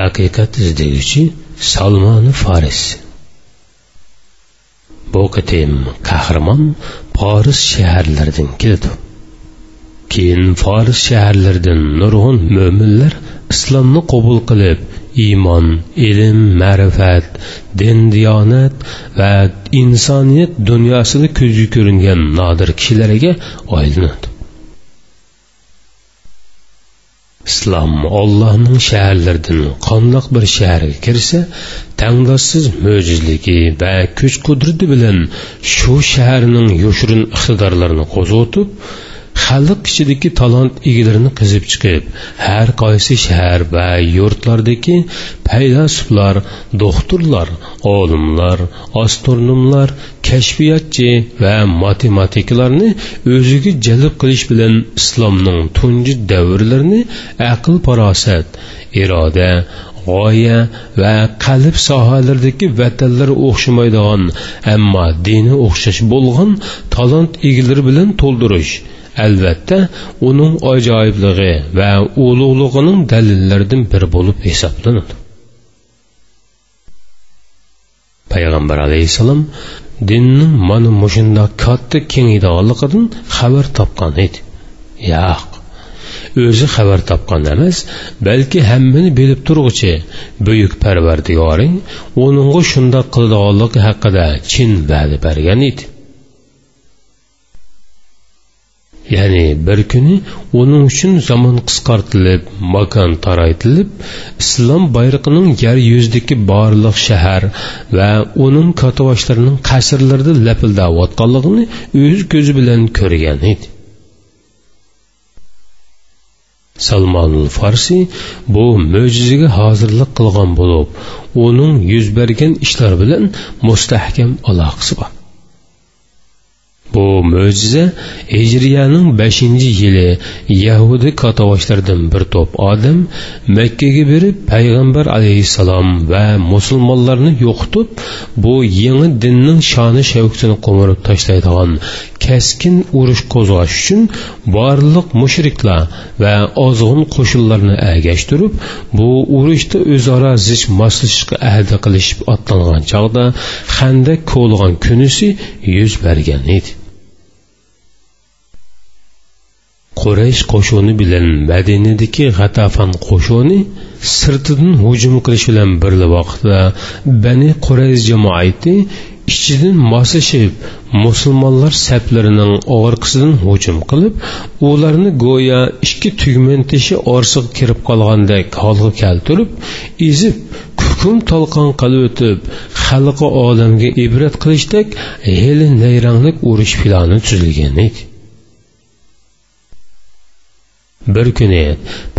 haqiqat izlaguvchi salmoni faris bu qatim qahramon Paris shaharlaridan keldi keyin Faris shaharlaridan nurg'un mo'minlar islomni qabul qilib iymon ilm ma'rifat din diyonat va insoniyat dunyosida ko'zga ko'ringan nodir kishilarga islom ollohning shaharlaridan qandoq bir shaharga kirsa tangdoshsiz mo'jizligi va kuch qudrati bilan shu shaharning yoshirin iqtidorlarini qo'zg'otib xalq ichidagi talant egalarini qizib chiqib har qaysi shahar va yurtlardagi paylasuflar doktorlar olimlar astronomlar kashfiyotchi va matematiklarni o'ziga jalb qilish bilan islomning tunji davrlarini aql farosat iroda g'oya va qalb sohalaridagi vatanlar o'xshamaydigan ammo dini o'xshash bo'lgan talant egalari bilan to'ldirish albatta uning ajoyibligi va ulug'lig'ining dalillaridan biri bo'lib hisoblanadi. Payg'ambar alayhissalom dinning mana mushundoq katta kengaydiganligidan xabar topgan edi. Yo'q o'zi xabar topgan emas balki hammani bilib turg'uchi buyuk parvardigoring uningga shundoq qiladiganligi haqida chin va'da bergan edi. Ya'ni bir kuni uning uchun zamon qisqartilib makon taraytilib islom bayrog'ining yer yuzidagi barliq shahar va uning katavashlarining qasrlarida lapildayotganligini o'z ko'zi bilan ko'rgan edi. Salmonul farsi bu mo'jizaga hozirlik qilgan bo'lib uning yuz bergan ishlar bilan mustahkam aloqasi bor. Bu mo'jiza hijriyaning beshinchi yili yahudi katavashlardan bir to'p odam makkaga berib payg'ambar alayhissalom va musulmonlarni yo'qitib bu yangi dinning shoni shavkini qo'mirib tashlaydigan keskin urush qo'zg'ash uchun barliq mushriklar va ozg'un qo'shinlarni agashtirib bu urushda o'zaro zich moslashishga ahdi qilishib otlangan chog'da xanda ko'lg'an kunisi yuz bergan edi. Quraysh qo'shuni bilan madinadagi g'atafan qo'shuni sirtidan hujum qilish bilan bir vaqtda bani quraysh jamoati ichidan moslashib musulmonlar saflarining orqasidan hujum qilib ularni go'yo ikki tugman tishi orsiga kirib qolgandek holga keltirib ezib hukm talqon qilib o'tib xalqi olamga ibrat qilishdek heli nayranglik urush plani tuzilgan edi. Bir kuni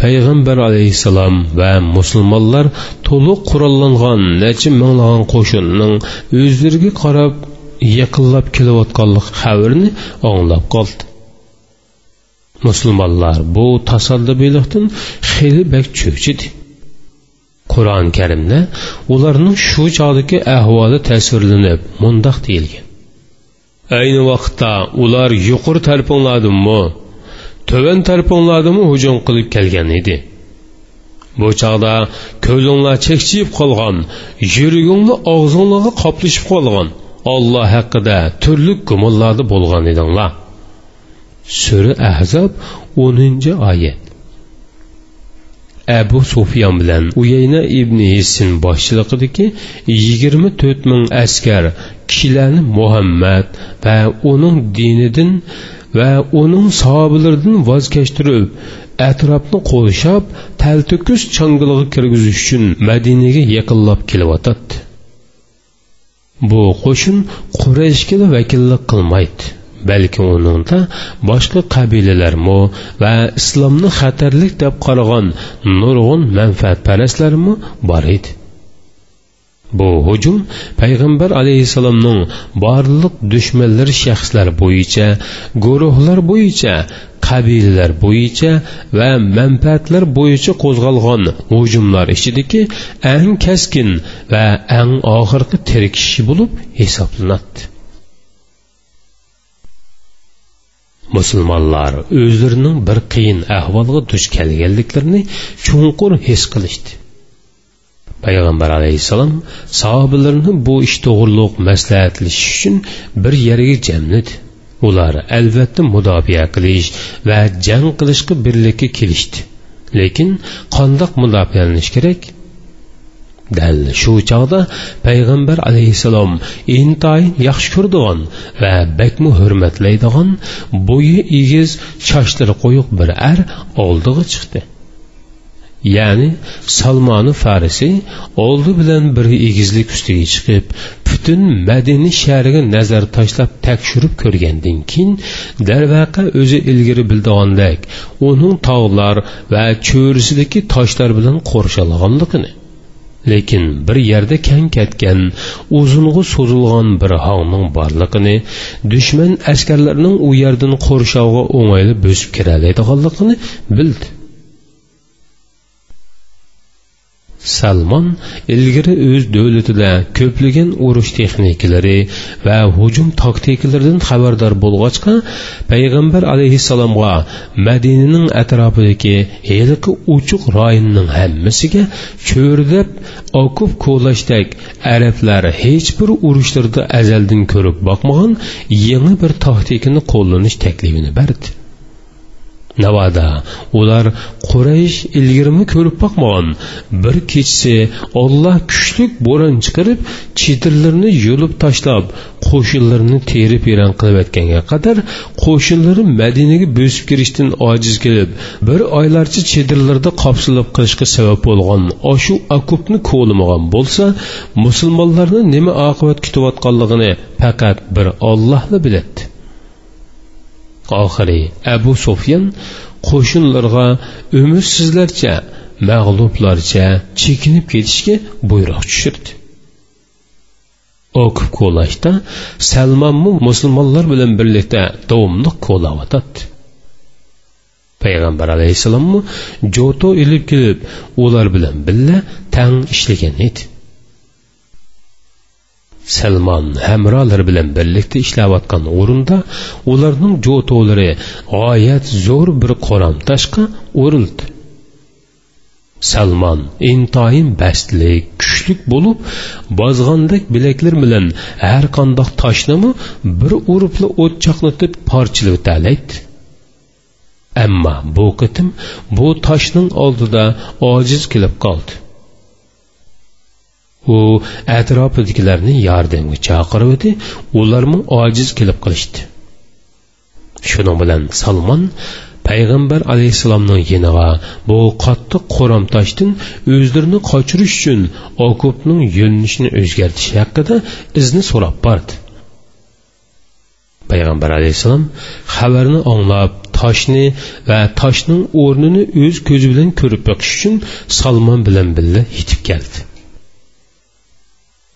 payg'ambar alayhissalom va musulmonlar to'liq qurollangan necha minglagan qo'shinning o'zlariga qarab yaqinlab kelayotganlik xabarini anglab qoldi. Musulmonlar bu tasaddubilikdan xeli bak cho'chidi qur'oni karimda ularning shu chog'dagi ahvoli tasvirlanib mundoq deyilgan. Ayni vaqtda ular yuqur tarpingladimi töven tarpinglardimi hujum qilib kelgan edi bu chog'da ko'zinglar chekchiyib qolgan yuragingni og'zinglarga qoplashib qolgan olloh haqida turli gumonlarda bo'lgan edinglar sura ahzob o'ninchi oyat abu sufyon bilan uyayna ibn hisin boshchiligidagi yigirma to'rt ming askar kishilarni muhammad va uning dinidan va uning sahobalaridan voz kechtirib atrofni qo'lshab talto'kis changiliga kirgizish uchun madinaga yaqinlab kelyotadi. Bu qo'shin qurayshga vakillik qilmaydi balki uningda boshqa qabilalarmi va islomni xatarlik deb qaragan nurg'un manfaatparastlarmi bor edi. Bu hujum payg'ambar alayhissalomning barliq dushmanlar shaxslar bo'yicha guruhlar bo'yicha qabilalar bo'yicha va manfaatlar bo'yicha qo'zg'algan hujumlar ichidagi eng kaskin va eng oxirgi tirikishi bo'lib hisoblanadi. Musulmonlar o'zlarining bir qiyin ahvolga duch kelganliklarini chunqur his qilishdi. Payg'ambar alayhissalom sahobalarni bu ish to'g'riliq maslahatlashish uchun bir yerga jamladi ular albatta mudofaa qilish va jang qilishga birlikka kelishdi. Lekin qandoq mudofialanish kerak? Dal shu chog'da payg'ambar alayhissalom intayin yaxshi ko'radigan va bakmu hurmatlaydigan bo'yi egiz sochlari qo'yiq bir ar oldiga chiqdi. Ya'ni salmoni farisi oldi bilan bir egizlik ustiga chiqib butun madina shahriga nazar tashlab tekshirib ko'rgandan keyin darvaqa o'zi ilgari bildigandek uning tog'lar va cho'risidagi toshlar bilan qo'rshalganligini lekin bir yerda kang ketgan uzung'i so'zilgan bir hongning borligini dushman askarlarining u yerdan qo'rshovga o'ng'ayli bo'sib kiralaydiganligini bildi. Salmon ilgari o'z davlatida ko'plagan urush texnikalari va hujum taktikalaridan xabardor bo'lg'achqa payg'ambar alayhissalomga madinaning atrofidagi heliqi uchuq royinning hammasiga cho'rdab okub ko'lashdek arablar hech bir urushlarda azaldan ko'rib boqmagan yangi bir taktikani qo'llanish taklifini berdi. Navoda ular quraysh ilgirimi ko'rib boqmagan bir kechasi olloh kuchlik bo'ron chiqarib chetirlarni yo'lib tashlab qo'shinlarni terib eran qilayotganga qadar qo'shinlari madinaga bo'sib kirishdan ojiz kelib bir oylarcha chedirlarda qopsilib qilishga sabab bo'lgan oshu akubni ko'lamagan bo'lsa musulmonlarni nima oqibat kutayotganligini faqat bir ollohla biladi oxiri abu sufyan qo'shinlarga umidsizlarcha mag'lublarcha chekinib ketishga buyruq tushirdi. O'kib ko'lashda salmonmu musulmonlar bilan birlikda davomli ko'layotadi payg'ambar alayhissalommi jo'to ilib kelib ular bilan birga tang ishlagan edi. Salmon hamrolar bilan birlikda ishlayotgan o'rinda ularning jo'tolari g'oyat zo'r bir qoramtoshga o'rildi. Salmon intoyin bastlik kuchlik bo'lib bozg'andek bilaklar bilan har qandoq toshnimi bir uribli o't chaqnatib parchalab talaydi ammo bu qitim bu toshning oldida ojiz kelib qoldi. U atrofidagilarni yordamga chaqirib edi ularmi ojiz kelib qolishdi. Shuning bilan salmon payg'ambar alayhissalomning yeniga bu qattiq qo'ramtoshdan o'zlarini qochirish uchun okupning yo'linishini o'zgartish haqida izni so'rab bordi. Payg'ambar alayhissalom xabarni anglab toshni va toshning o'rnini o'z ko'zi bilan ko'rib boqish uchun salmon bilan birga yetib keldi.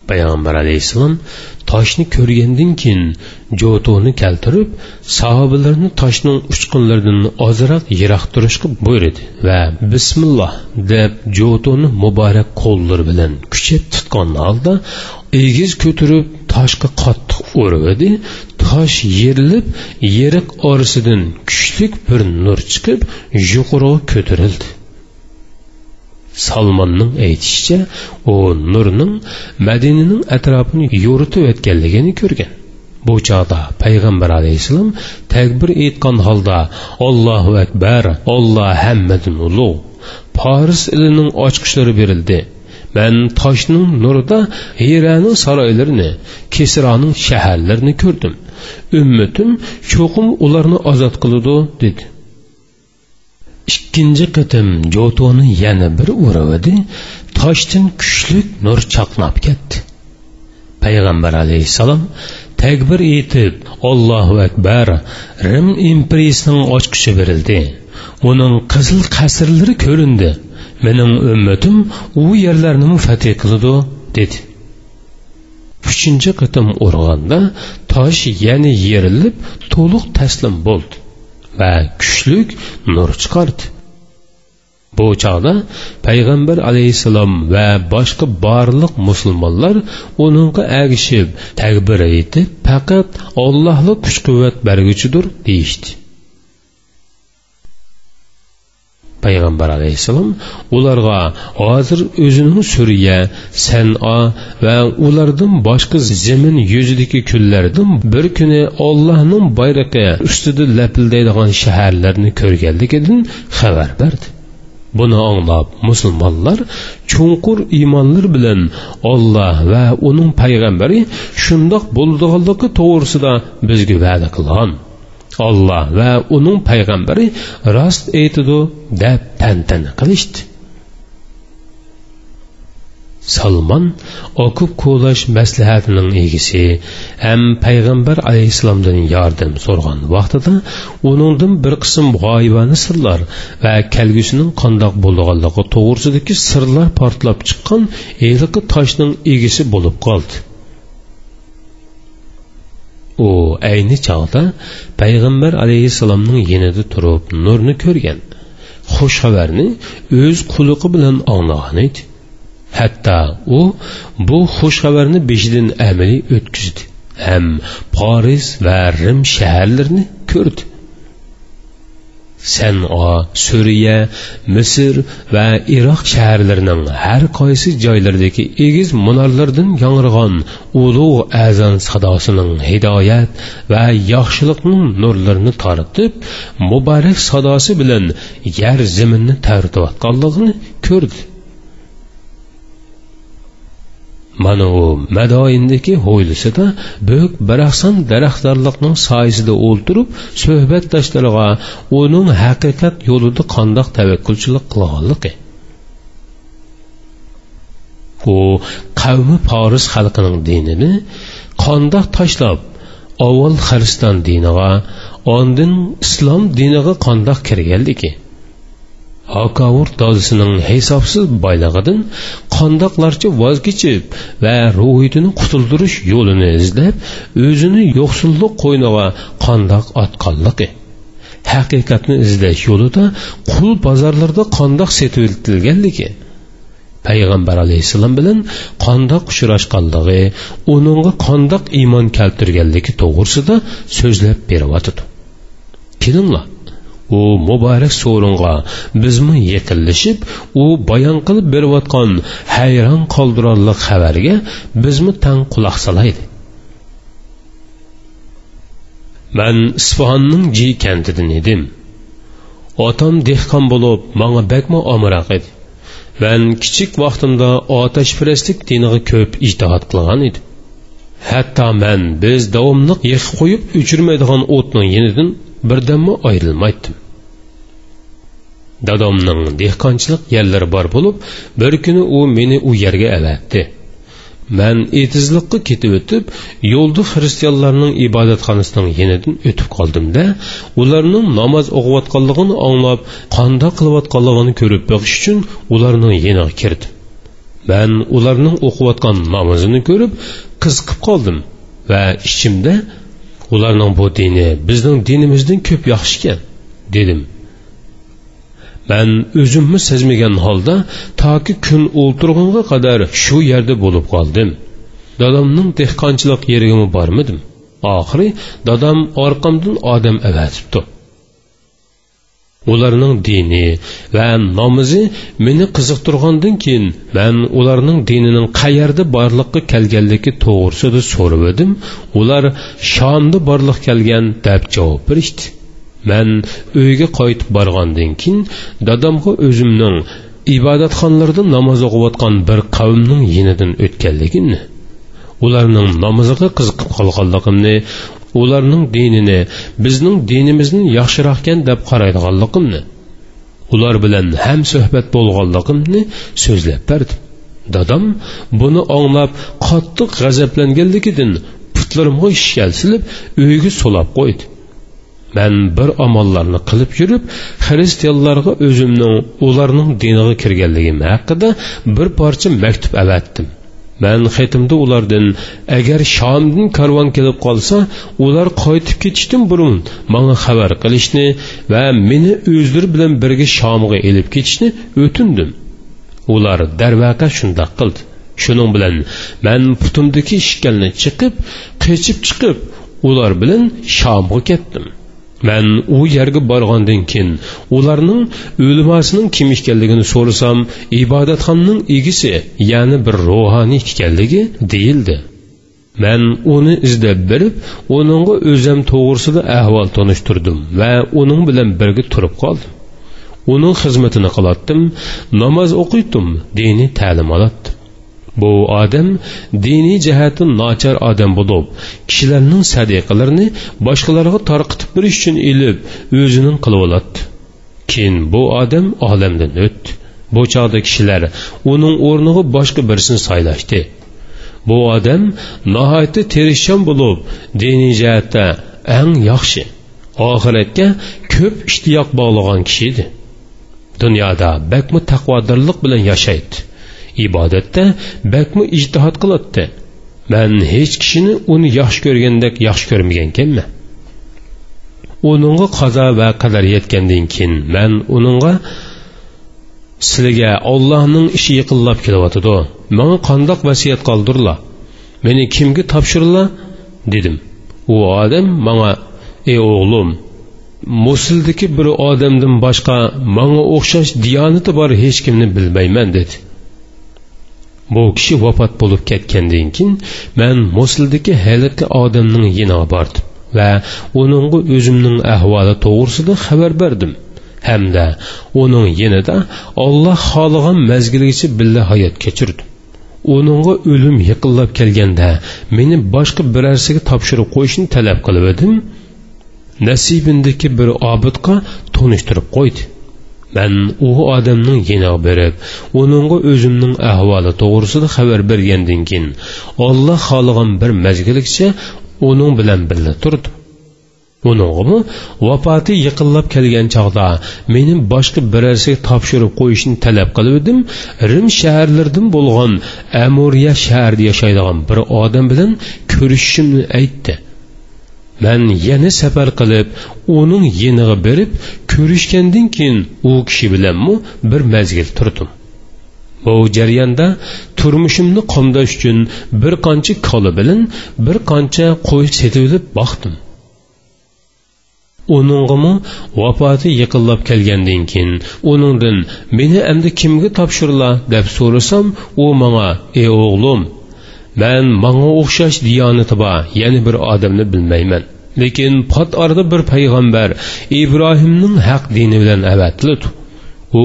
Payg'ambar alayhissalom toshni ko'rgandan keyin jo'toni keltirib sahobalarni toshning uchqunlaridan ozroq yiroq turishga buyurdi va bismilloh deb jo'toni muborak qo'llari bilan kuchab tutgan holda egiz ko'tarib toshga qattiq urdi tosh yerilib yeriq orasidan kuchlik bir nur chiqib yuqoriga ko'tarildi. Salmonning aytishicha u nurning madinaning atrofini yo'ritib o'tganligini ko'rgan. Bu chog'da payg'ambar alayhissalom takbir aytgan holda ollohu akbar olloh hammadin ulug' poris ilining ochqichlari berildi. Man toshning nurida hiraning saroylarini kesroning shaharlarini ko'rdim. Ummatim cho'qim ularni ozod qiladi dedi. Ikkinchi qitim jo'toni yana bir uradi toshdan kuchlik nur chaqnab ketdi. Payg'ambar alayhissalom takbir etib ollohu akbar rim imperiyasining ochqichi berildi. Uning qizil qasrlari ko'rindi. Mening ummatim u yerlarni fath qiladi dedi. Uchinchi qitim urganda tosh yana yerilib to'liq taslim bo'ldi. Va kuchlik nur chiqardi. Bu chog'da payg'ambar alayhissalom va boshqa barliq musulmonlar uningga agishib takbir aytib faqat ollohli kuch quvvat berguchidir deyishdi. Payg'ambar alayhissalom ularga hozir o'zining suriya san'a va ulardan boshqa zamin yuzidagi kunlardan bir kuni ollohning bayrog'i ustida lapildaydigan shaharlarni ko'rganligidan xabar berdi. Buni anglab musulmonlar chunqur iymonlar bilan olloh va uning payg'ambari shundoq bo'ladiganligi to'g'risida bizga va'da qilgan. Olloh va uning payg'ambari rost aytidi deb tantana qilishdi. Salmon okib qo'llash maslahatining egisi ham payg'ambar alayhissalomdan yordam so'rgan vaqtida uningdan bir qism g'oyibona sirlar va kelgusining qandoq bo'lganligi to'g'risidagi sirlar portlab chiqqan eliqi toshning egisi bo'lib qoldi. U ayni chog'da payg'ambar alayhissalomning yonida turib nurni ko'rgan. Xush xabarni o'z quliqi bilan anglagan edi hatto u bu xushxabarni beshidan amaliy o'tkazdi. Ham poriz va rim shaharlarini ko'rdi. San'o suriya misr va iroq shaharlarining har qaysi joylaridagi egiz munorlardan yangirg'on ulug' azon sadosining hidoyat va yaxshilikning nurlarini tortib muborak sadosi bilan yer zaminni tartayotganligini ko'rdi. Mana u madoindagi hovlisida bo'k baraxsan daraxtzorliqning soyasida o'ltirib suhbatdoshlarga uning haqiqat yo'lida qandoq tavakkulchilik qilganligi. U qavmi poris xalqining dinini qandoq tashlab avval xristian diniga ondin islom diniga qandoq kirganligi. Hakavur dozisining hisobsiz boylig'idan qandoqlarcha voz kechib va ruhiyatini qutuldirish yo'lini izlab o'zini yo'qsullik qo'yniga qandoq otqanligi haqiqatni izlash yo'lida qul bozorlarda qandoq setiviltilganligi payg'ambar alayhissalom bilan qandoq uchrashganligi uningga qandoq iymon keltirganligi to'g'risida so'zlab beryotidi kelinglar. U muborak sovringa bizmi yaqinlashib u bayon qilib berayotgan hayron qoldirarli xabarga bizmi tang quloq solaydi. Man isfahonning ji kantidan edim. Otam dehqon bo'lib manga bakma omiroq edi. Man kichik vaqtimda otashparastlik diniga ko'p ijtihod qilgan edim. Hatto man biz davomliq yiqib qo'yib o'chirmaydigan o'tning yenidan birdanmi ayrilmaydim dadomning dehqonchilik yerlari bor bo'lib bir kuni u meni u yerga avatdi man etizliqqa ketib o'tib yo'lda xristianlarning ibodatxonasining yenidan o'tib qoldimda ularning namoz o'qiyotganligini anglab qandoq qilayotganligini ko'rib boqish uchun ularning yeniga kirdim. Man ularning o'qiyotgan namozini ko'rib qiziqib qoldim va ichimda ularning bu dini bizning dinimizdan ko'p yaxshi ekan dedim. Man o'zimni sezmagan holda toki kun o'ltirg'unga qadar shu yerda bo'lib qoldim. Dadamning dehqonchilik yerigami bormidim. Oxiri dadam orqamdan odam avatibdi. Ularning dini va nomuzi meni qiziqtirgandan keyin man ularning dinining qayerda borliqqa kelganligi to'g'risida so'rab edim. Ular shomda borliq kelgan deb javob berishdi. Man uyga qaytib borgandan keyin dadamga o'zimning ibodatxonalarda namoz o'qiyotgan bir qavmning yenidan o'tganligimni ularning namoziga qiziqib qolganligimni ularning dinini bizning dinimizni yaxshiroqkan deb qaraydiganligimni ular bilan ham suhbat bo'lganligimni so'zlab berdim. Dadam buni anglab qattiq g'azablanganligidan putlarimga shishal silib uyga so'lab qo'ydi. Man bir amallarni qilib yurib xristianlarga o'zimning ularning diniga kirganligim haqida bir parcha maktub avatdim. Man xetimda ulardan agar shomdan karvon kelib qolsa ular qaytib ketishdan burun. Manga xabar qilishni va meni o'zlari bilan birga shomga elib ketishni o'tindim. Ular darvaqa shundoq qildi. Shuning bilan man putimdagi ishkalni chiqib qechib chiqib ular bilan shomga ketdim. Man u yerga borgandan keyin ularning o'limasining kim ekanligini so'rasam ibodatxonning egisi ya'ni bir ruhoniy ekanligi deyildi. Man uni izlab berib uningga o'zim to'g'risida ahvol tanishtirdim va uning bilan birga turib qoldim. Uning xizmatini qilatdim namoz o'qiydim diniy ta'lim olatdim. Bu odam diniy jihati nochar odam bo'lib kishilarning sadiqalarini boshqalarga tarqitib berish uchun ilib o'zining qilib oladi keyin bu odam olamdan o'tdi bu chog'da kishilar uning o'rniga boshqa birisini saylashdi bu odam nihoyatda terishchan bo'lib diniy jihatda eng yaxshi oxiratga ko'p ishtiyoq bog'lagan kishi edi. Dunyoda bakmu taqvodorlik bilan yashaydi. Ibodatda bakmi ijtihod qiladi man hech kishini uni yaxshi ko'rgandek yaxshi ko'rmagan ekanman uningga qazo va qadar yetgandan keyin man uningga sizlarga ollohning ishi yiqinlab kelyotidi manga qandoq vasiyat qoldirlar meni kimga topshirdilar dedim. U odam manga ey o'g'lim musuldiki bir odamdan boshqa manga o'xshash diyonati bor hech kimni bilmayman dedi. Bu kishi vafot bo'lib ketgandan keyin man musildagi haliqi odamning yiniga bordim va uningga o'zimning ahvoli to'g'risida xabar berdim. Hamda uning yinida olloh xohlagan mazgilgacha birga hayot kechirdim. Uningga o'lim yiqinlab kelganda meni boshqa birarsiga topshirib qo'yishni talab qilib edim. Nasibindagi bir obidga tunishtirib qo'ydi. Man u odamning yiniga berib uningga o'zimning ahvoli to'g'risida xabar bergandan keyin olloh xohlagan bir mazgilgacha uning bilan birga turdim. Uningmi? Vafoti yaqinlab kelgan chog'da meni boshqa birarsiga topshirib qo'yishni talab qilib edim. Rim shaharlaridan bo'lgan amuriya shaharida yashaydigan bir odam bilan ko'rishishimni aytdi. Man yana safar qilib uning yeniga berib ko'rishgandan keyin u kishi bilanmi bir mazgil turdim. Bu jarayonda turmushimni qomdash uchun bir qancha kola bilan bir qancha qo'y setib boqdim. Uningimi vafoti yaqinlab kelgandan keyin uningdan meni endi kimga topshirla deb so'rasam u menga ey o'g'lim man manga o'xshash diyonati bor yana bir odamni bilmayman. Lekin pot orada bir payg'ambar ibrohimning haq dini bilan avatiladi u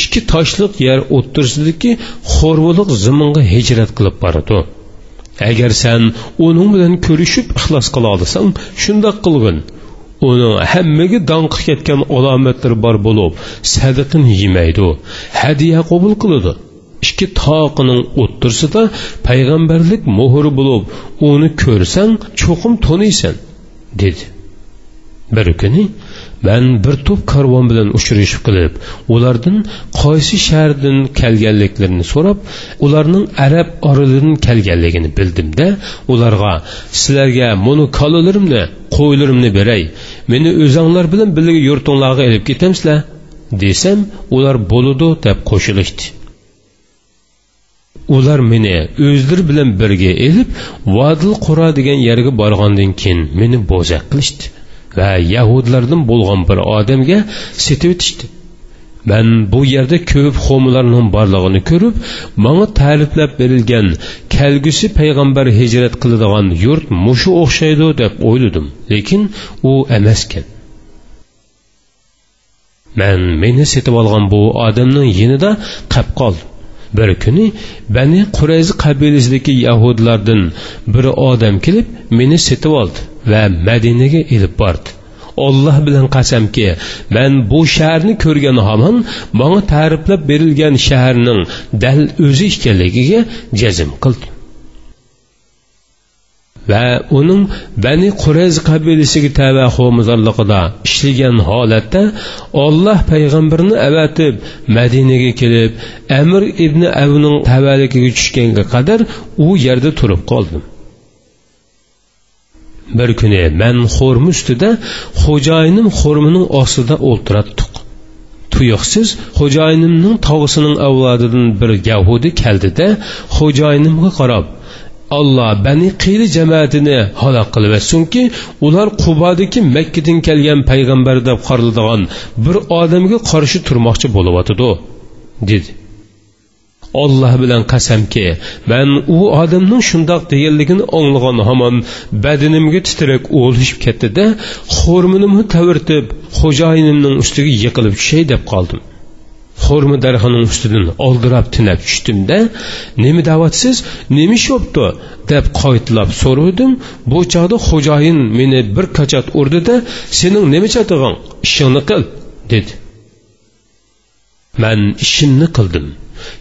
ikki toshliq yer o'ttirsidagi xo'rvuliq ziminga hijrat qilib boradi. Agar san uning bilan ko'rishib ixlos qila olsang shundoq qilgin. Uni hammaga donqi ketgan alomatlari bor bo'lib sadiqini yemaydi. Hadiya qabul qiladi. Ikki toqining o'ttirsida payg'ambarlik muhri bo'lib uni ko'rsang cho'qim to'niysan dedi. Bir kuni man bir to'p karvon bilan uchrashib qilib ulardan qaysi shahardan kelganliklarini so'rab ularning arab orolidan kelganligini bildimda ularga sizlarga muni kolalarimni qo'ylarimni beray meni o'zanglar bilan birga yurtinglarga ilib ketamsizlar desam ular bo'ludi deb qo'shilishdi. Ular meni o'zlari bilan birga elib vodil qura degan yerga borgandan keyin meni bo'zak qilishdi. Va yahudlardan bo'lgan bir odamga setib o'tishdi. Man bu yerda ko'p xo'mlarning borlig'ini ko'rib manga ta'riflab berilgan kelgusi payg'ambar hijrat qiladigan yurt mushu o'xshaydi deb o'yladim. Lekin u emaskan. Man meni setib olgan bu odamning yinida qab qoldim. Bir kuni bani qurayzi qabilasidagi yahudlardan bir odam kelib meni setib oldi va madinaga ilib bordi. Olloh bilan qasamki man bu shaharni ko'rgan hamon manga ta'riflab berilgan shaharning dal o'zi ekanligiga jazm qildim. Va uning bani qurayz qabilasiga tava xo'mizorligida ishlagan holatda olloh payg'ambarni avatib madinaga kelib amir ibn avning tavaligiga tushganga qadar u yerda turib qoldim. Bir kuni man xo'rmi ustida xo'jayinim xo'rmining ostida o'ltiratdiq tuyuqsiz xo'jayinimning tog'isining avlodidan bir yahudi keldida xo'jayinimga qarab alloh bani qiyli jamoatini halok qilib ular qubodagi makkadan kelgan payg'ambar deb qariladigan bir odamga qarshi turmoqchi bo'lyotidi dedi. Olloh bilan qasamki man u odamning shundoq deganligini anglagan hamon badanimga titrak o'lishib ketdida xo'rminimni tavirtib xo'jayinimning ustiga yiqilib tushay deb qoldim. Xo'rmi darxining ustidan oldirab tinab tushdimda nima da'vatsiz? Nima ish bo'pti deb qaytlab so'radim bu chog'da xo'jayin meni bir kachat urdida sening nima chatig'ing? Ishingni qil dedi. Man ishimni qildim.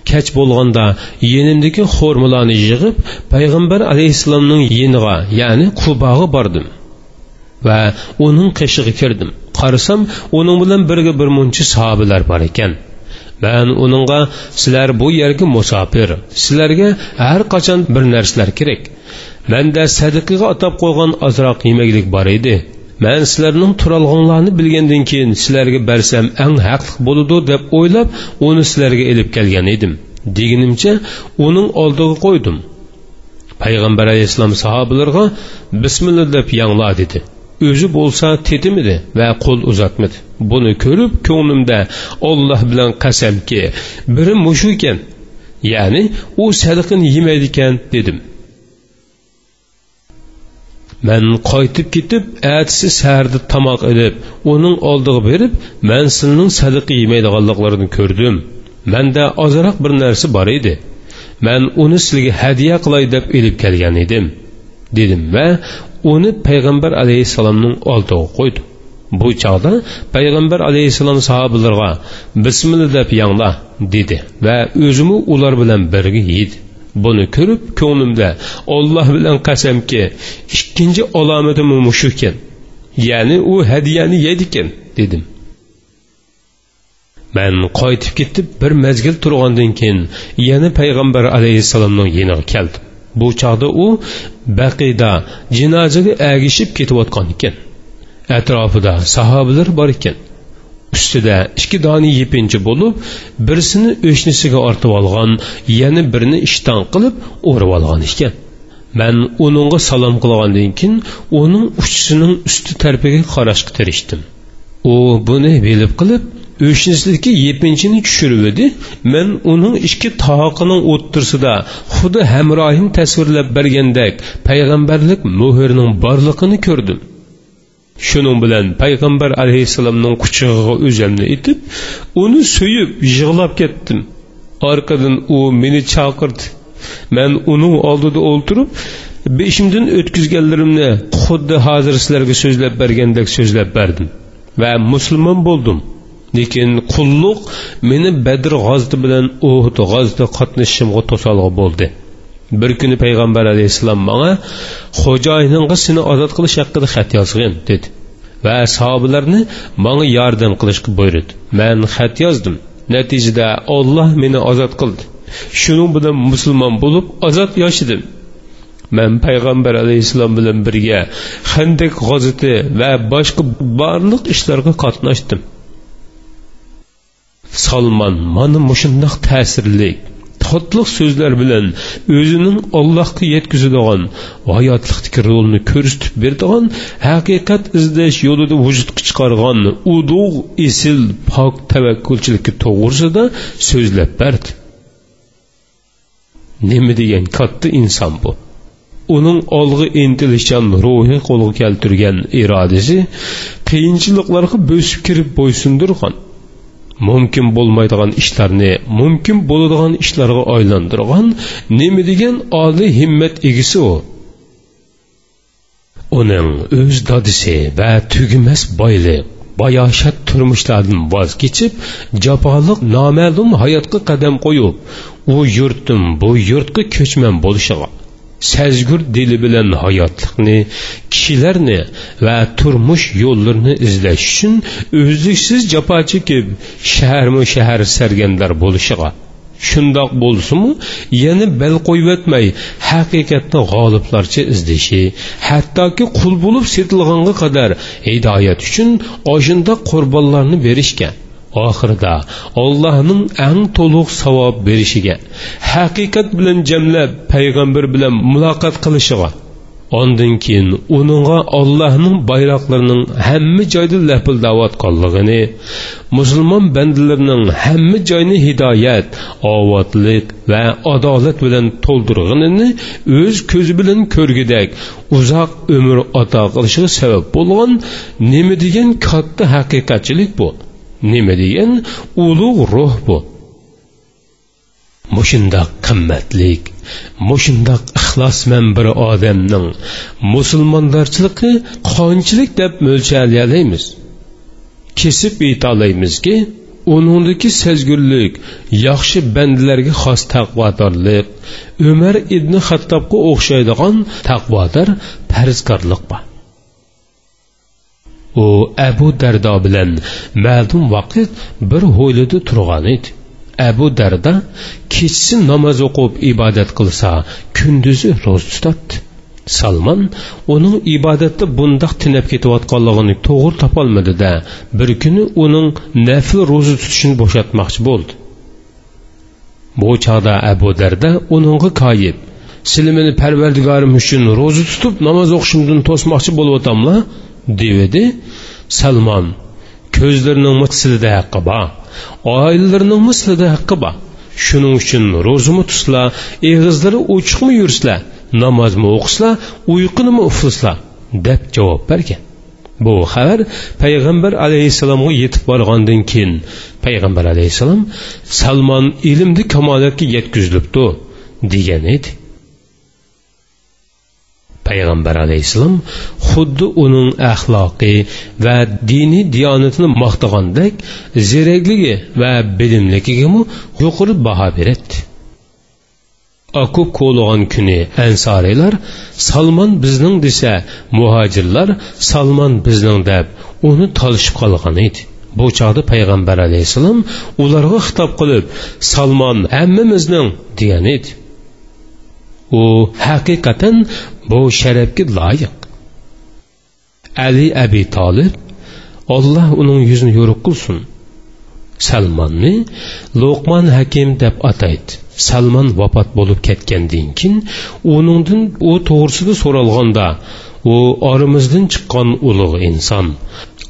Kech bo'lganda yenimdagi xo'rmalarni yig'ib payg'ambar alayhissalomning yeniga ya'ni qubog'i bordim va uning qishig'i kirdim. Qarasam uning bilan birga bir muncha sahobalar bor ekan. Man uningga sizlar bu yerga musofir sizlarga har qachon bir narsalar kerak. Manda sadiqaga atab qo'ygan ozroq yemaklik bor edi. Man sizlarning turalg'onlarni bilgandan keyin sizlarga bersam eng haqli bo'ludi deb o'ylab uni sizlarga ilib kelgan edim. Deganimcha uning oldiga qo'ydim. Payg'ambar alayhissalom sahobalarga bismillah deb yangla dedi. O'zi bo'lsa tetimidi va qo'l uzatmadi. Buni ko'rib ko'nglimda olloh bilan qasamki biri mushu ekan ya'ni u sadiqini yemaydi ekan dedim. Man qaytib ketib atisi saharda tomoq ilib uning oldiga berib man sizning sadiqa yemaydiganliklarini ko'rdim. Manda ozroq bir narsa bor edi. Man uni sizga hadya qilay deb ilib kelgan edim dedim va uni payg'ambar alayhissalomning oldiga qo'ydim. Bu chog'da payg'ambar alayhissalom sahobalarga bismillah deb yangla dedi va o'zimi ular bilan birga yedi buni ko'rib ko'nglimda olloh bilan qasamki ikkinchi alomatim mushu ekan ya'ni u hadyani yeydikan dedim. Man qaytib ketib bir mazgil turgandan keyin yana payg'ambar alayhissalomning yeniga keldim. Bu chog'da u baqida jinozaga agishib ketayotgan ekan. Atrofida sahobalar bor ekan. Ustida ikki dona yepinchi bo'lib birisini o'shnisiga ortib olgan yana birini ishton qilib o'rib olgan ekan. Man uningga salom qilgandan keyin uning uchisining usti tarpiga qarashga tirishdim. U buni bilib qilib o'shnisidagi yepinchini tushirib edi. Men uning ichki toqining o'ttirsida xuddi hamrohim tasvirlab bergandek payg'ambarlik muhrining borlig'ini ko'rdim. Shuning bilan payg'ambar alayhissalomning quchog'iga o'zimni etib uni suyib yig'lab ketdim. Orqadan u meni chaqirdi. Man uning oldida o'ltirib beshimdan o'tkazganlarimni xuddi hozir sizlarga so'zlab bergandek so'zlab berdim va musulmon bo'ldim. Lekin qulluq meni badr g'ozdi bilan uhud g'ozda qatnashishimga to'solg'i bo'ldi. Bir kuni payg'ambar alayhissalom manga xo'jayiningga seni ozod qilish haqida xat yozgin dedi. Va sahobalarni manga yordam qilishga buyurdi. Man xat yozdim. Natijada olloh meni ozod qildi. Shuning bilan musulmon bo'lib ozod yashadim man payg'ambar alayhissalom bilan birga handak g'oziti va boshqa barliq ishlarga qatnashdim. Solmon mana mushundoq ta'sirli totliq so'zlar bilan o'zining ollohga yetkazadigan hayotlikdagi rolni ko'rsatib beradigan haqiqat izlash yo'lida vujudga chiqargan ulug' esil pok tavakkulchilikka to'g'risida so'zlab berdi. Nima degan katta inson bu? Uning olg'i intilishchan ruhi qo'lga keltirgan irodasi qiyinchiliklarga bo'sib kirib bo'ysundirgan. Mumkin bo'lmaydigan ishlarni mumkin bo'ladigan ishlarga aylantirgan nima degan oliy himmat egisi u. Uning o'z dodisi va tugimas boylik bayoshat turmushlardan voz kechib jafoliq noma'lum hayotga qadam qo'yib u yurtim bu yurtga ko'chman bo'lishiga sezgur dili bilan hayotlikni kishilarni va turmush yo'llarini izlash uchun o'zliksiz jafo chekib shaharmu shahar sargandar bo'lishiga shundoq bo'lsinmi yana bel qo'yvatmay haqiqatni g'oliblarcha izlashi hattoki qul bo'lib setilganga qadar hidoyat uchun oshunda qurbonlarni berishgan oxirida allohning eng to'liq savob berishiga haqiqat bilan jamlab payg'ambar bilan muloqot qilishiga ondan keyin uningga ollohning bayroqlarining hamma joyda lapildayotganligini musulmon bandalarining hamma joyni hidoyat ovodlik va adolat bilan to'ldirganini o'z ko'zi bilan ko'rgidak uzoq umr ato qilishiga sabab bo'lgan nima degan katta haqiqatchilik bu. Nima degan? Ulug' ruh bu. Mushundoq qimmatlik mushundoq ixlosman bir odamning. Musulmonlarchiligi qanchalik deb mo'ljallayolamiz kesib aytolamizki uningdagi sezgurlik yaxshi bandalarga xos taqvodorlik. Umar ibn hattobga o'xshaydigan taqvodor farzkorlik bor. U abu dardo bilan ma'lum vaqt bir hovlida turgan edi. Abu darda kechasi namoz o'qib ibodat qilsa kunduzi ro'za tutadi. Salmon uning ibodatda bundoq tinab ketayotganligini to'g'ri topolmadida bir kuni uning nafl ro'za tutishini bo'shatmoqchi bo'ldi. Bu chog'da abu darda uningga koyib sizlar meni parvardigorim uchun ro'za tutib namoz o'qishimdan to'smoqchi bo'lyaptamla devdi salmon ko'zlarining mislida haqqi bor oilalarining mislida haqqi bor. Shuning uchun ro'zimi tutsalar eg'izlari ochiqmi yursizlar namozmi o'qislar uyqunimi uflislar deb javob bergan. Bu xabar payg'ambar alayhissalomga yetib borgandan keyin payg'ambar alayhissalom salmon ilmni kamolatga yetkazilibdi degan edi. Payg'ambar alayhissalom xuddi uning axloqiy va diniy diyonatini maqtagandek zerakligi va bilimligiga yuqori baho beradi akub qo'lg'on kuni ansoriylar salmon bizning desa muhojirlar salmon bizning deb uni tolishib qolgan edi bu chog'da payg'ambar alayhissalom ularga xitob qilib salmon hammamizning degan edi u haqiqatan bu sharafga loyiq. Ali abi tolib olloh uning yuzini yo'riq qilsin. Salmonni luqmon hakim deb ataydi. Salmon vafot bo'lib ketgandan keyin uningdan u to'g'risida so'ralganda u oramizdan chiqqan ulug' inson.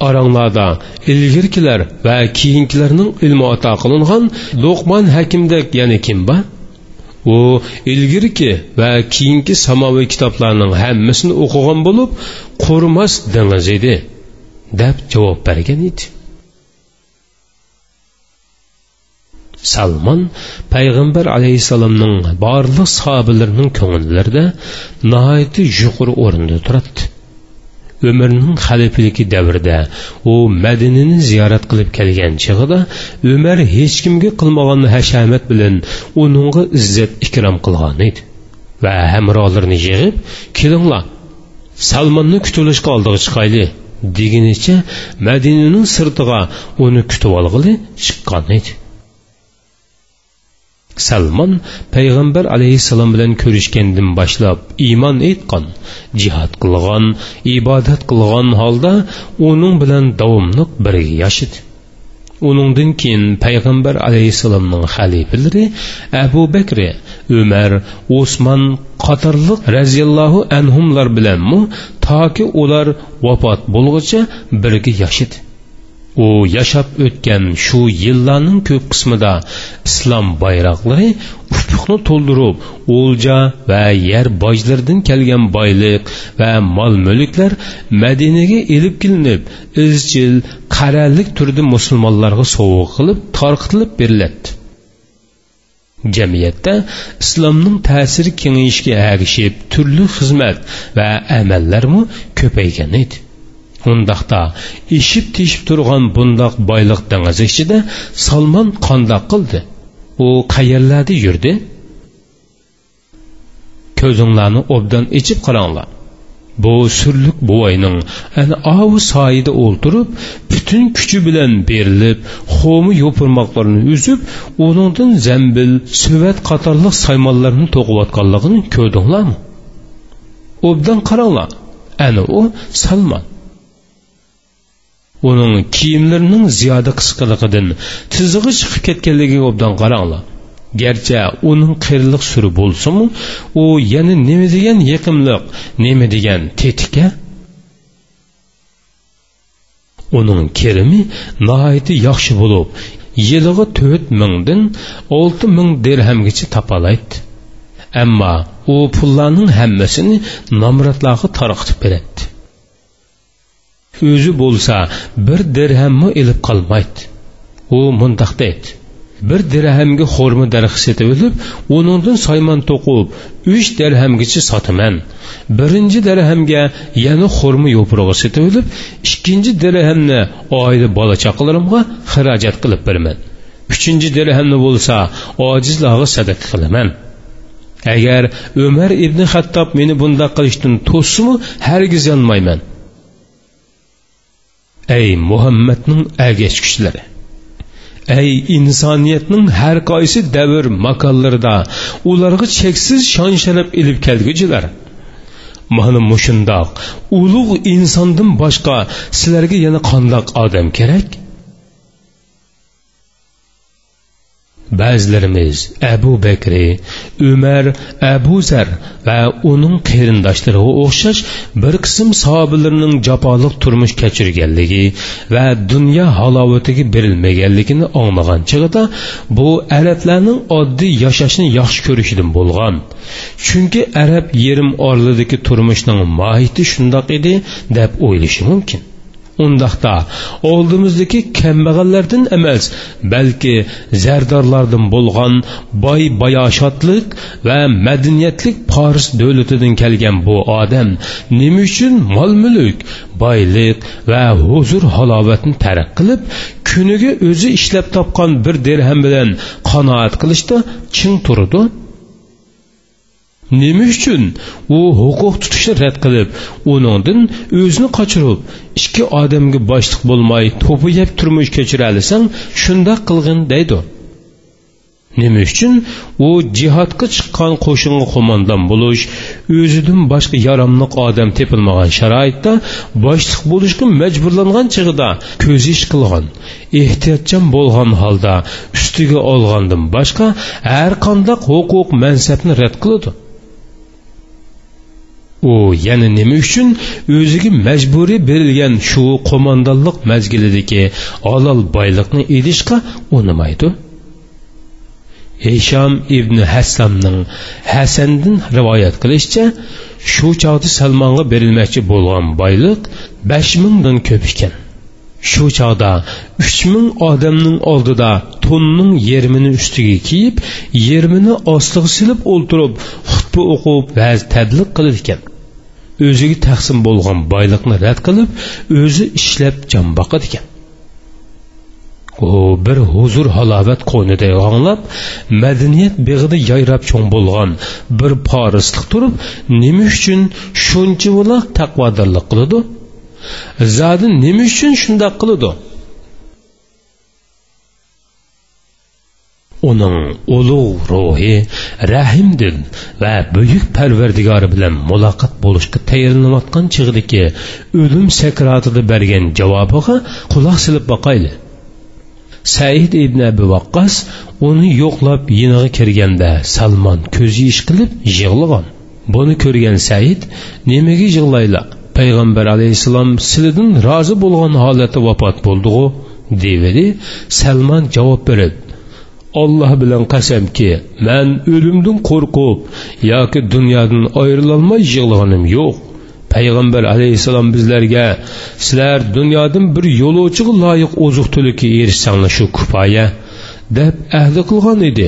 Oranglarda ilgirkilar va keyingilarning ilmi ato qilingan luqmon hakimdek yana kim bor? U ilgirki va keyingi samoviy kitoblarning hammasini o'qigan bo'lib qurimas dengiz edi deb javob bergan edi. Salmon payg'ambar alayhissalomning barliq sahobalarining ko'ngillarida nihoyatda yuqori o'rinda turadi umarning xalifaligi davrida u madinani ziyorat qilib kelgan chig'ida umar hech kimga qilmagan hashamat bilan uningga izzat ikrom qilgan edi va hamrolarni yig'ib kelinglar salmonni kutilishga oldiga chiqayli degunicha madinaning sirtiga uni kutib olg'ili chiqqan edi. Salmon payg'ambar alayhissalom bilan ko'rishgandan boshlab iymon etgan jihod qilgan ibodat qilgan holda uning bilan davomliq birga yashadi uningdan keyin payg'ambar alayhissalomning xalifalari abu bakri umar usmon qatorliq raziyallohu anhumlar bilanmi toki ular vafot bo'lguncha birga yashadi u yashab o'tgan shu yillarning ko'p qismida islom bayroqlari ufqni to'ldirib o'lja va yer bojlaridan kelgan boylik va mol mulklar madinaga ilib kelinib izchil qaralik turda musulmonlarga sovg'a qilib tarqitilib beriladi. Jamiyatda islomning ta'siri kengayishga ergishib turli xizmat va amallarmi ko'paygan edi. Undaqda eshib teshib turgan bundoq boyliq dengizi ichida solmon qandoq qildi u qayerlarda yurdi ko'zinglarni obdan ichib qaranglar bu surlik buvayning ana ovu soyida o'ltirib butun kuchi bilan berilib xo'mi yo'pirmoqlarini uzib uningdan zambil suvat qatorliq saymonlarni to'qiyotganligini ko'rdinglarmi obdan qaranglar ana u salmon uning kiyimlarining ziyoda qisqiligidan tizig'i chiqib ketganligiga obdan qaranglar. Garchi uning qirliq suri bo'lsimi u yana nima degan yiqimliq nima degan tetika? Uning kerimi nihoyatda yaxshi bo'lib yiliga to'rt mingdan olti ming dirhamgacha topolaydi ammo u pullarning hammasini nomratlarga tarqitib beradi. O'zi bo'lsa bir dirhammi ilib qolmaydi. U mundoq deydi bir dirhamga xo'rma daraxt setib olib uningdan soymon to'qib uch dirhamgacha sotaman. Birinchi dirhamga yana xo'rma yo'prog'i setib olib ikkinchi dirhamni oila bola chaqalarimga xarajat qilib beraman. Uchinchi dirhamni bo'lsa ojizlarga sadaqa qilaman. Agar umar ibn xattob meni bundoq qilishdan to'ssimi hargiz yonmayman ey muhammadning agashkuchlari ey insoniyatning har qaysi davr makonlarida ularga cheksiz shon sharaf ilib kelguchilar. Mana mushundoq ulug' insondan boshqa sizlarga yana qandoq odam kerak? Ba'zilarimiz abu bakri umar abu zar va uning qarindoshlariga o'xshash bir qism sahobalarning jafoliq turmush kechirganligi va dunyo halovatiga berilmaganligini anglagan chig'ida bu arablarning oddiy yashashni yaxshi ko'rishidan bo'lgan chunki arab yerim orlidagi turmushning mohiyati shundoq edi deb o'ylashi mumkin undaqda. Oldimizdagi kambag'allardan emas balki zardorlardan bo'lgan boy bayoshotlik va madaniyatlik poris davlatidan kelgan bu odam nima uchun mol mulk boylik va huzur halovatni tarq qilib kuniga o'zi ishlab topgan bir dirham bilan qanoat qilishda ching turdi? Nima uchun? U huquq tutishni rad qilib uningdan o'zini qochirib ikki odamga boshliq bo'lmay to'pi yeb turmush kechiralisang shundoq qilg'in deydi. Nima uchun? U jihodga chiqqan qo'shinga qo'mondon bo'lish o'zidan boshqa yaromliq odam tepilmagan sharoitda boshliq bo'lishga majburlangan chig'ida ko'z ish qilgan ehtiyotchan bo'lgan holda ustiga olgandan boshqa har qanday huquq mansabni rad qiladi. U yana nima uchun o'ziga majburiy berilgan shu qo'mondonlik mazgilidagi olol boyliqni edishga unamaydi? Hisham ibn hassamning hasandan rivoyat qilishicha shu chog'da salmonga berilmoqchi bo'lgan boyliq besh mingdan ko'p ekan. Shu chog'da uch ming odamning oldida to'nning yermini ustiga kiyib yermini ostiga silib o'ltirib xutba o'qib vaz tadliq qilar ekan o'ziga taqsim bo'lgan boyliqni rad qilib o'zi ishlab jon boqadi ekan. U bir huzur halovat qo'ynida yog'inlab madaniyat beg'ida yayrab cho'ng bo'lgan bir porisliq turib nima uchun shuncha bo'la taqvodorlik qiladi? Zodi nima uchun shundoq qiladi? Uning ulug' ruhi rahimdil va buyuk parvardigori bilan muloqot bo'lishga tayyorlanayotgan chig'diki o'lim sakratida bergan javobiga quloq silib boqayli. Said ibn abi vaqqos uni yo'qlab yiniga kirganda salmon ko'z yish qilib yig'lagan. Buni ko'rgan said nimaga yig'layla payg'ambar alayhissalom sizlardan rozi bo'lgan holatda vafot bo'ldig'u devidi. Salmon javob berib olloh bilan qasamki man o'limdan qo'rqib yoki dunyodan ayrilolmay yig'laganim yo'q. Payg'ambar alayhissalom bizlarga sizlar dunyodan bir yo'lovchiga loyiq oziq tulikka erishsanglar shu kifoya deb ahdi qilgan edi.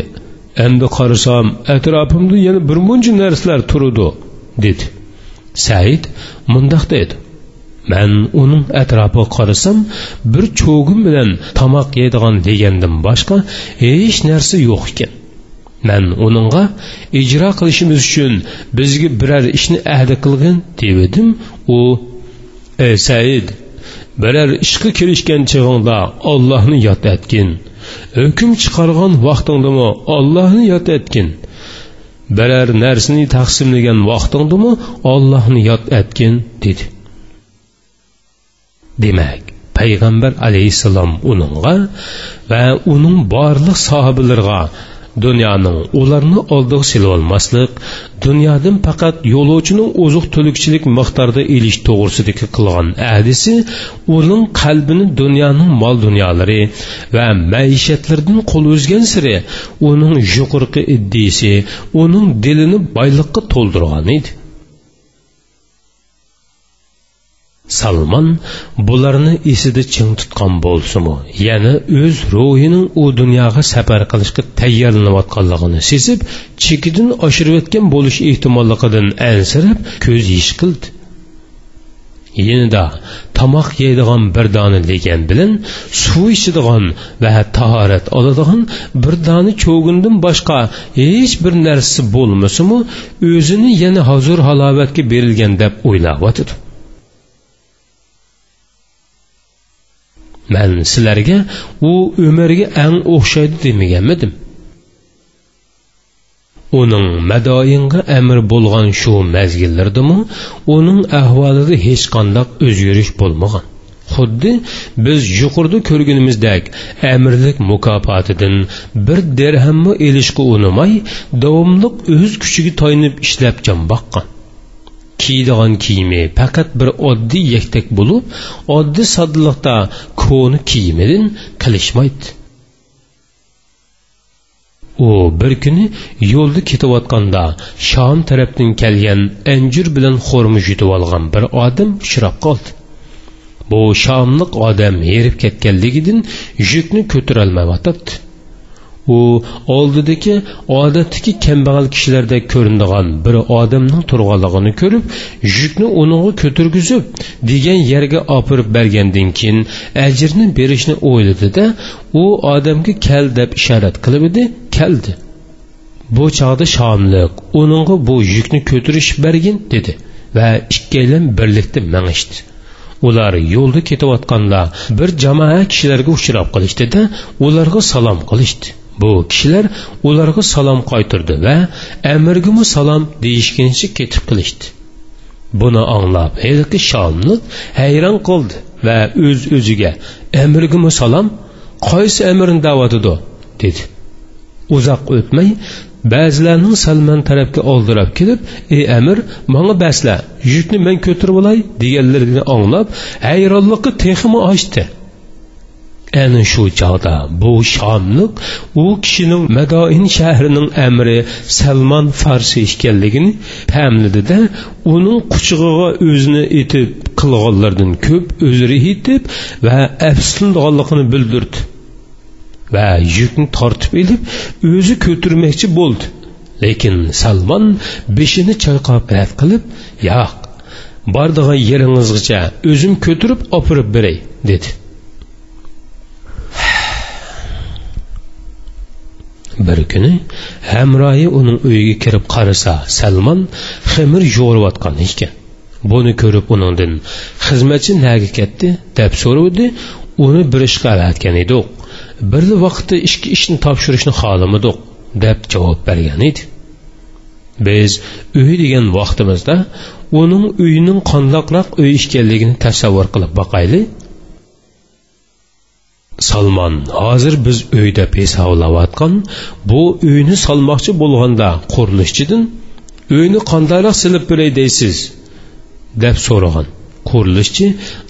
Endi qarasam atrofimda yana bir muncha narsalar turdi dedi. Said mundoq dedi. Man uning atrofiga qarasam bir cho'gim bilan tomoq yeydigan degandan boshqa hech narsa yo'q ekan. Man uningga ijro qilishimiz uchun bizga biror ishni ahdi qilgin dedim u ey said biror ishga kirishgan chig'ingda ollohni yod etgin. Hukm chiqargan vaqtingdami ollohni yod etgin. Biror narsani taqsimlagan vaqtingdami ollohni yod etgin dedi. Demak payg'ambar alayhissalom uningga va uning borliq sohibalarga dunyoning ularni oldiga silolmaslik dunyodan faqat yo'lovchining oziq to'likchilik miqdorida elish to'g'risidagi qilgan ahdisi uning qalbini dunyoning mol dunyolari va maishatlardan qo'l uzgan siri uning yuqorqi iddisi uning dilini boyliqqa to'ldirgan edi. Salmon bularni esida ching tutgan bo'lsimi yana o'z ruhining u dunyoga safar qilishga tayyorlanayotganligini sezib chekidan oshirayotgan bo'lish ehtimolligidan ansirab ko'z yish qildi. Yenida tomoq yeydigan bir dona legan bilan suv ichadigan va tahorat oladigan bir dona cho'gindan boshqa hech bir narsasi bo'lmasimi o'zini yana hozir halovatga berilgan deb o'ylayotidi man sizlarga u umrga ang o'xshaydi demaganmidim. Uning madoyinga amr bo'lgan shu mazgillardimi uning ahvolida hech qandoq o'zgarish bo'lmagan. Xuddi biz yuqorida ko'rganimizdek amirlik mukofotidan bir dirhamni elishga unimay davomliq o'z kuchiga toyinib ishlab jon boqqan. Kiydigan kiyimi. Faqat bir oddiy yaktak bo'lib oddiy soddalikda ko'ni kiyimidan qilishmaydi. U bir kuni yo'lda ketayotganda shom tarafdan kelgan anjur bilan xo'rmish yutib olgan bir odam uchrab qoldi. Bu shomliq odam erib ketganligidan yukni ko'tarolmayotibdi u oldidagi odatdagi kambag'al kishilarda ko'rinadigan bir odamning turganligini ko'rib yukni uningga ko'targizib degan yerga opirib bergandan keyin ajrni berishni o'yladida u odamga kel deb ishorat qilib edi keldi bu chog'da shomliq uningga bu yukni ko'tarish bergin dedi va ikkalan birlikda mangishdi. Ular yo'lda ketayotganda bir jamoa kishilarga uchrab qolishdida ularga salom qilishdi. Bu kishilar ularga salom qaytirdi va amirgimi salom deyishguncha ketib qilishdi. Buni anglab haligi shomliq hayron qoldi va o'z öz o'ziga amirgimi salom qaysi amirni da'vatidu dedi. Uzoq o'tmay ba'zilarning salman tarafga oldirab kelib ey amir manga basla yukni men ko'tarib olay deganlarini anglab hayronlikqa texmi ochdi ana shu chog'da bu shomliq u kishining madoin shahrining amri salmon farsi ekanligini pamlidida uning quchig'iga o'zini etib qilganlardan ko'p o'zini yetib va afsuslanganligini bildirdi va yukni tortib ilib o'zi ko'tarmoqchi bo'ldi. Lekin salmon beshini chayqab rad qilib yo'q bordigan yeringizgacha o'zim ko'tarib opirib beray dedi. Bir kuni hamroyi uning uyiga kirib qarasa salmon ximir yo'riyotgan ekan. Buni ko'rib uningdan xizmatchi naga ketdi deb so'ravdi uni bir ishga avatgan edik bir vaqtda ikki ishni topshirishni xohlamadik deb javob bergan edi. Biz uy degan vaqtimizda uning uyining qandoqroq uy ekanligini tasavvur qilib boqaylik. Salmon hozir biz uyda pesavlayotgan bu uyni solmoqchi bo'lganda qurilishchidan uyni qandayroq silib beray deysiz deb so'ragan qurilishchi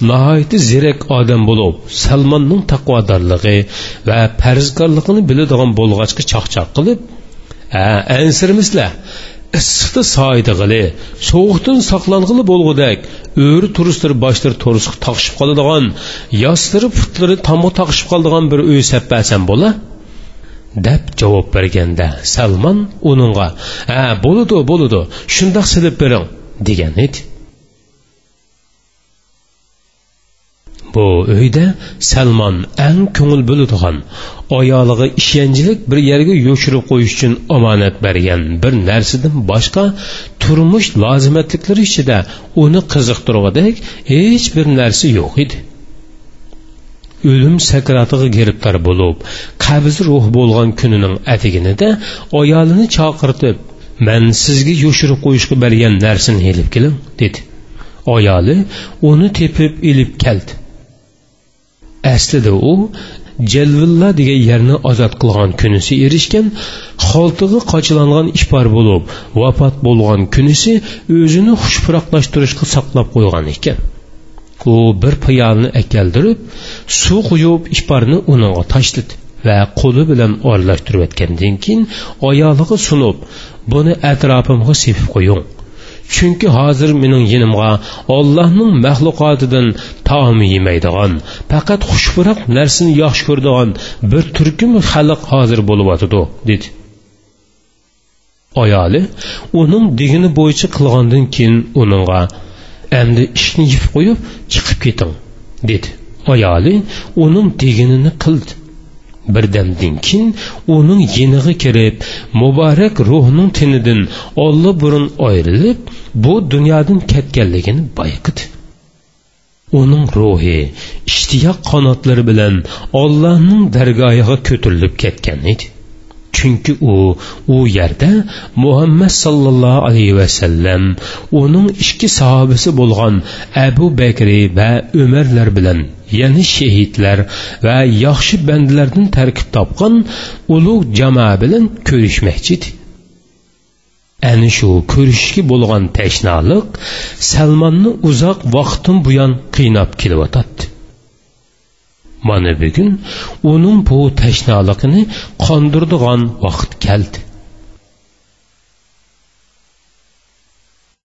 nihoyatda zerak odam bo'lib salmonning taqvodorligi va farzkorligini biladigan bo'lg'achqa chaqchaq qilib a issiqni issiqda soydig'ili sovuqdan saqlang'ili bo'lg'udak o'ri turistlar boshlari to'risq toqishib qoladigan yoslari putlari tomga toqishib qoladigan bir uy sappasan bo'la? Deb javob berganda salmon uningga ha bo'ladi bo'ladi shundoq silib bering degan edi bu uyda salmon eng ko'ngil bo'ladigan ayoliga ishonchlik bir yerga yo'shirib qo'yish uchun omonat bergan bir narsadan boshqa turmush lozimatliklari ichida uni qiziqtirgudek hech bir narsa yo'q edi. O'lim sakratiga giribtor bo'lib qabz ruh bo'lgan kunining atiginida ayolini chaqirtib man sizga yo'shirib qo'yishga bergan narsani elib keling dedi. Ayoli uni tepib ilib keldi. Aslida u jalvilla degan yerni ozod qilgan kunisi erishgan xoltig'i qochilangan ishbar bo'lib vafot bo'lgan kunisi o'zini xushpuroqlashtirishga saqlab qo'ygan ekan. U bir piyolni akaldirib suv quyib ishbarni uningga tashladi va qo'li bilan oralashtirib o'tgandan keyin oyog'iga sunib buni atrofimga sepib qo'ying. Chunki hozir mening yinimga ollohning maxluqotidan taom yemaydigan faqat xushpuroq narsani yaxshi ko'radigan bir turkum xalq hozir bo'lyotidi dedi. Ayoli uning degini bo'yicha qilgandan keyin uningga endi ishni yib qo'yib chiqib keting dedi. Ayoli uning deginini qildi. Birdamdan keyin uning yenig'i kirib muborak ruhning tinidan olli burun ayrilib bu dunyodan ketganligini bayqidi. Uning ruhi ishtiyoq qanotlari bilan ollohning dargohiga ko'tarilib ketgan edi. Chunki u u yerda muhammad sollallohu alayhi vasallam uning ikki sahobasi bo'lgan abu bakri va umarlar bilan ya'ni shehidlar va yaxshi bandalardan tarkib topgan ulug' jamoa bilan ko'rishmoqchi edi. Ana shu ko'rishishga bo'lgan tashnoliq salmonni uzoq vaqtdan buyon qiynab kelayotdi mana bugun uning bu tashnoligini qondirdigan vaqt keldi.